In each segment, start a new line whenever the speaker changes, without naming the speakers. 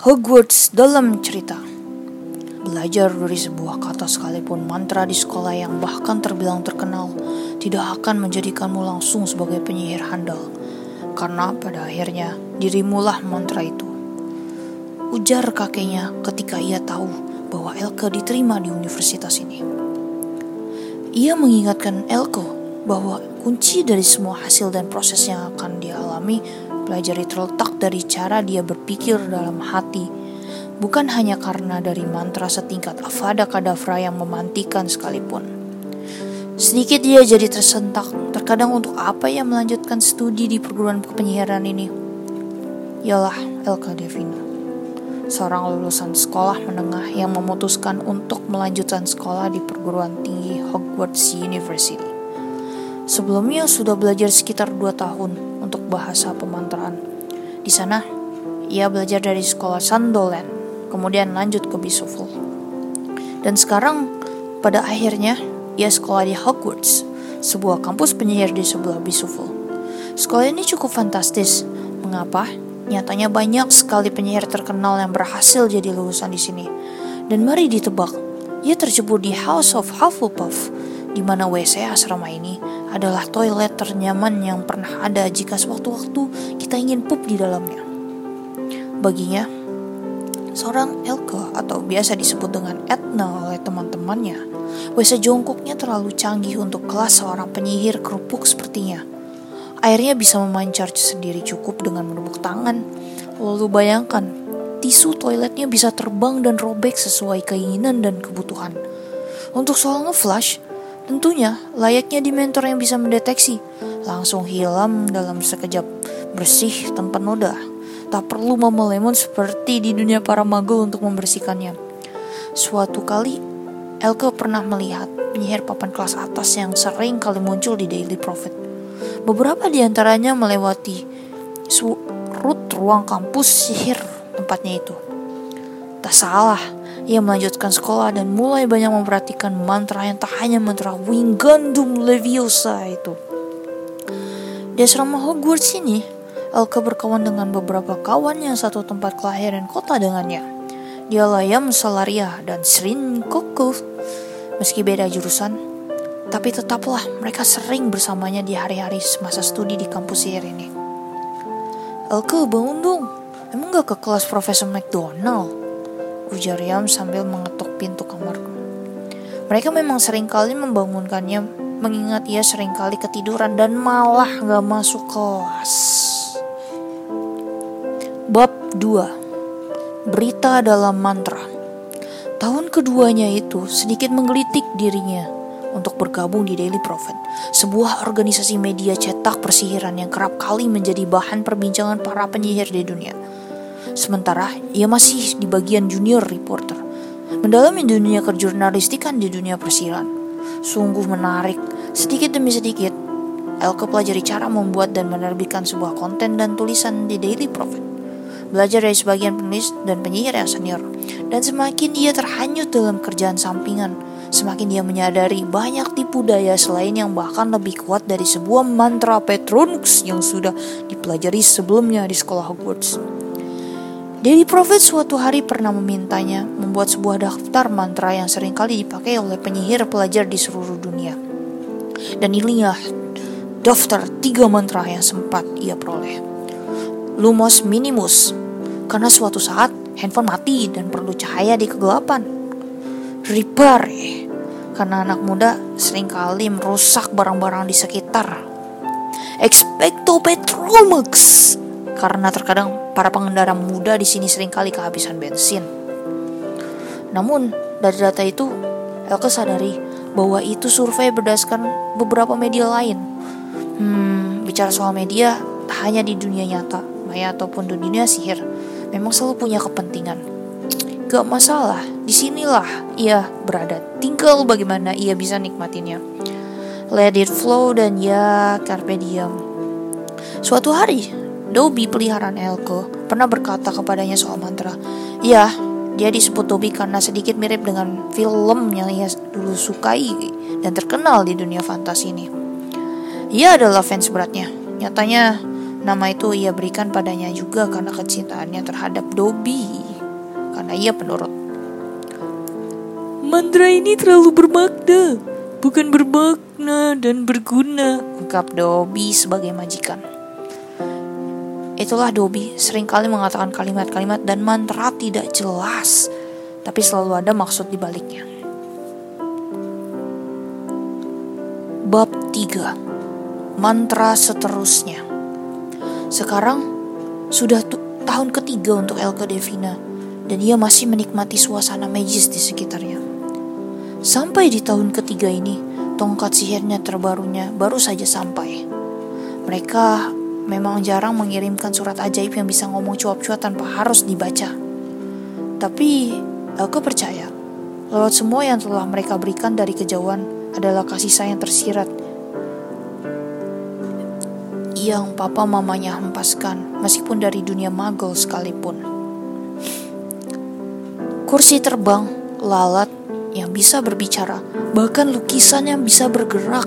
Hogwarts dalam cerita. Belajar dari sebuah kata sekalipun mantra di sekolah yang bahkan terbilang terkenal tidak akan menjadikanmu langsung sebagai penyihir handal. Karena pada akhirnya dirimulah mantra itu. Ujar kakeknya ketika ia tahu bahwa Elke diterima di universitas ini. Ia mengingatkan Elke bahwa kunci dari semua hasil dan proses yang akan dia alami pelajari terletak dari cara dia berpikir dalam hati, bukan hanya karena dari mantra setingkat Avada Kedavra yang memantikan sekalipun. Sedikit dia jadi tersentak, terkadang untuk apa ia melanjutkan studi di perguruan penyiaran ini? Yalah, Elka Devina, seorang lulusan sekolah menengah yang memutuskan untuk melanjutkan sekolah di perguruan tinggi Hogwarts University. Sebelumnya sudah belajar sekitar 2 tahun bahasa pemantraan. Di sana, ia belajar dari sekolah Sandolan, kemudian lanjut ke Bisuful. Dan sekarang, pada akhirnya, ia sekolah di Hogwarts, sebuah kampus penyihir di sebelah Bisuful. Sekolah ini cukup fantastis. Mengapa? Nyatanya banyak sekali penyihir terkenal yang berhasil jadi lulusan di sini. Dan mari ditebak, ia terjebur di House of Hufflepuff, di mana WC asrama ini adalah toilet ternyaman yang pernah ada jika sewaktu-waktu kita ingin pup di dalamnya. Baginya, seorang Elke atau biasa disebut dengan Etna oleh teman-temannya, WC jongkoknya terlalu canggih untuk kelas seorang penyihir kerupuk sepertinya. Airnya bisa memancar sendiri cukup dengan menepuk tangan. Lalu bayangkan, tisu toiletnya bisa terbang dan robek sesuai keinginan dan kebutuhan. Untuk soal nge-flush, Tentunya layaknya di mentor yang bisa mendeteksi, langsung hilang dalam sekejap, bersih tanpa noda. Tak perlu mama lemon seperti di dunia para magel untuk membersihkannya. Suatu kali, Elke pernah melihat penyihir papan kelas atas yang sering kali muncul di Daily Prophet. Beberapa di antaranya melewati rut ruang kampus sihir tempatnya itu. Tak salah, ia melanjutkan sekolah dan mulai banyak memperhatikan mantra yang tak hanya mantra Wingardium Leviosa itu. Di asrama Hogwarts ini, Elke berkawan dengan beberapa kawan yang satu tempat kelahiran kota dengannya. Dia Layam Salaria dan Srin Koko. Meski beda jurusan, tapi tetaplah mereka sering bersamanya di hari-hari semasa studi di kampus sihir ini. Elke bangun dong, emang gak ke kelas Profesor McDonald? Ujar Yam sambil mengetuk pintu kamarku. Mereka memang sering kali membangunkannya, mengingat ia sering kali ketiduran dan malah gak masuk kelas. Bab 2 Berita dalam mantra Tahun keduanya itu sedikit menggelitik dirinya untuk bergabung di Daily Prophet, sebuah organisasi media cetak persihiran yang kerap kali menjadi bahan perbincangan para penyihir di dunia. Sementara ia masih di bagian junior reporter. Mendalami dunia kejurnalistikan di dunia persilan. Sungguh menarik. Sedikit demi sedikit, Elke pelajari cara membuat dan menerbitkan sebuah konten dan tulisan di Daily Prophet. Belajar dari sebagian penulis dan penyihir yang senior. Dan semakin ia terhanyut dalam kerjaan sampingan, semakin dia menyadari banyak tipu daya selain yang bahkan lebih kuat dari sebuah mantra Petronux yang sudah dipelajari sebelumnya di sekolah Hogwarts. Daily Prophet suatu hari pernah memintanya membuat sebuah daftar mantra yang sering kali dipakai oleh penyihir pelajar di seluruh dunia. Dan inilah daftar tiga mantra yang sempat ia peroleh. Lumos Minimus, karena suatu saat handphone mati dan perlu cahaya di kegelapan. Ripare, karena anak muda sering kali merusak barang-barang di sekitar. Expecto Petromux, karena terkadang para pengendara muda di sini sering kali kehabisan bensin. Namun, dari data itu, Elke sadari bahwa itu survei berdasarkan beberapa media lain. Hmm, bicara soal media, tak hanya di dunia nyata, maya ataupun dunia sihir, memang selalu punya kepentingan. Gak masalah, di sinilah ia berada. Tinggal bagaimana ia bisa nikmatinya. Let it flow dan ya carpe diem. Suatu hari, Dobby peliharaan Elko pernah berkata kepadanya soal mantra. Ya, dia disebut Dobby karena sedikit mirip dengan film yang ia dulu sukai dan terkenal di dunia fantasi ini. Ia adalah fans beratnya. Nyatanya, nama itu ia berikan padanya juga karena kecintaannya terhadap Dobby. karena ia penurut.
Mantra ini terlalu bermakna, bukan bermakna dan berguna,
ungkap Dobby sebagai majikan. Itulah Dobby, sering kali mengatakan kalimat-kalimat dan mantra tidak jelas, tapi selalu ada maksud di baliknya. Bab 3 Mantra seterusnya Sekarang sudah tahun ketiga untuk Elke Devina dan ia masih menikmati suasana magis di sekitarnya. Sampai di tahun ketiga ini, tongkat sihirnya terbarunya baru saja sampai. Mereka memang jarang mengirimkan surat ajaib yang bisa ngomong cuap-cuap tanpa harus dibaca. Tapi aku percaya, lewat semua yang telah mereka berikan dari kejauhan adalah kasih sayang tersirat yang papa mamanya hempaskan meskipun dari dunia magel sekalipun. Kursi terbang, lalat, yang bisa berbicara, bahkan lukisan yang bisa bergerak.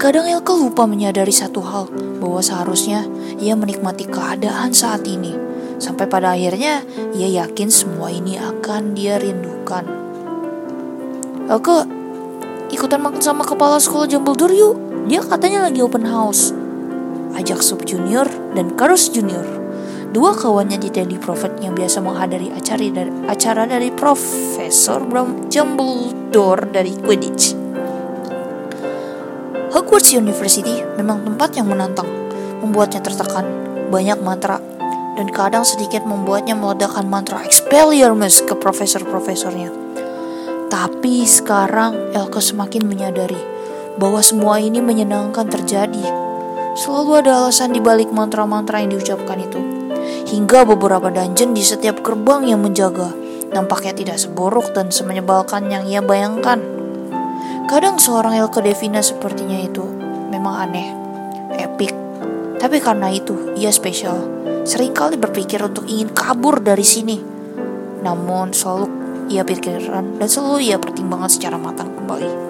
Kadang Elke lupa menyadari satu hal, bahwa seharusnya ia menikmati keadaan saat ini. Sampai pada akhirnya, ia yakin semua ini akan dia rindukan. Elke, ikutan makan sama kepala sekolah Dumbledore yuk. Dia katanya lagi open house. Ajak Sub Junior dan Karus Junior dua kawannya di Daily Prophet yang biasa menghadiri acara dari, acara dari Profesor Dumbledore dari Quidditch. Hogwarts University memang tempat yang menantang, membuatnya tertekan, banyak mantra, dan kadang sedikit membuatnya meledakkan mantra Expelliarmus ke profesor-profesornya. Tapi sekarang Elke semakin menyadari bahwa semua ini menyenangkan terjadi. Selalu ada alasan di balik mantra-mantra yang diucapkan itu hingga beberapa dungeon di setiap gerbang yang menjaga nampaknya tidak seburuk dan semenyebalkan yang ia bayangkan. Kadang seorang Elke Devina sepertinya itu memang aneh, epic, tapi karena itu ia spesial. Seringkali berpikir untuk ingin kabur dari sini. Namun selalu ia pikirkan dan selalu ia pertimbangkan secara matang kembali.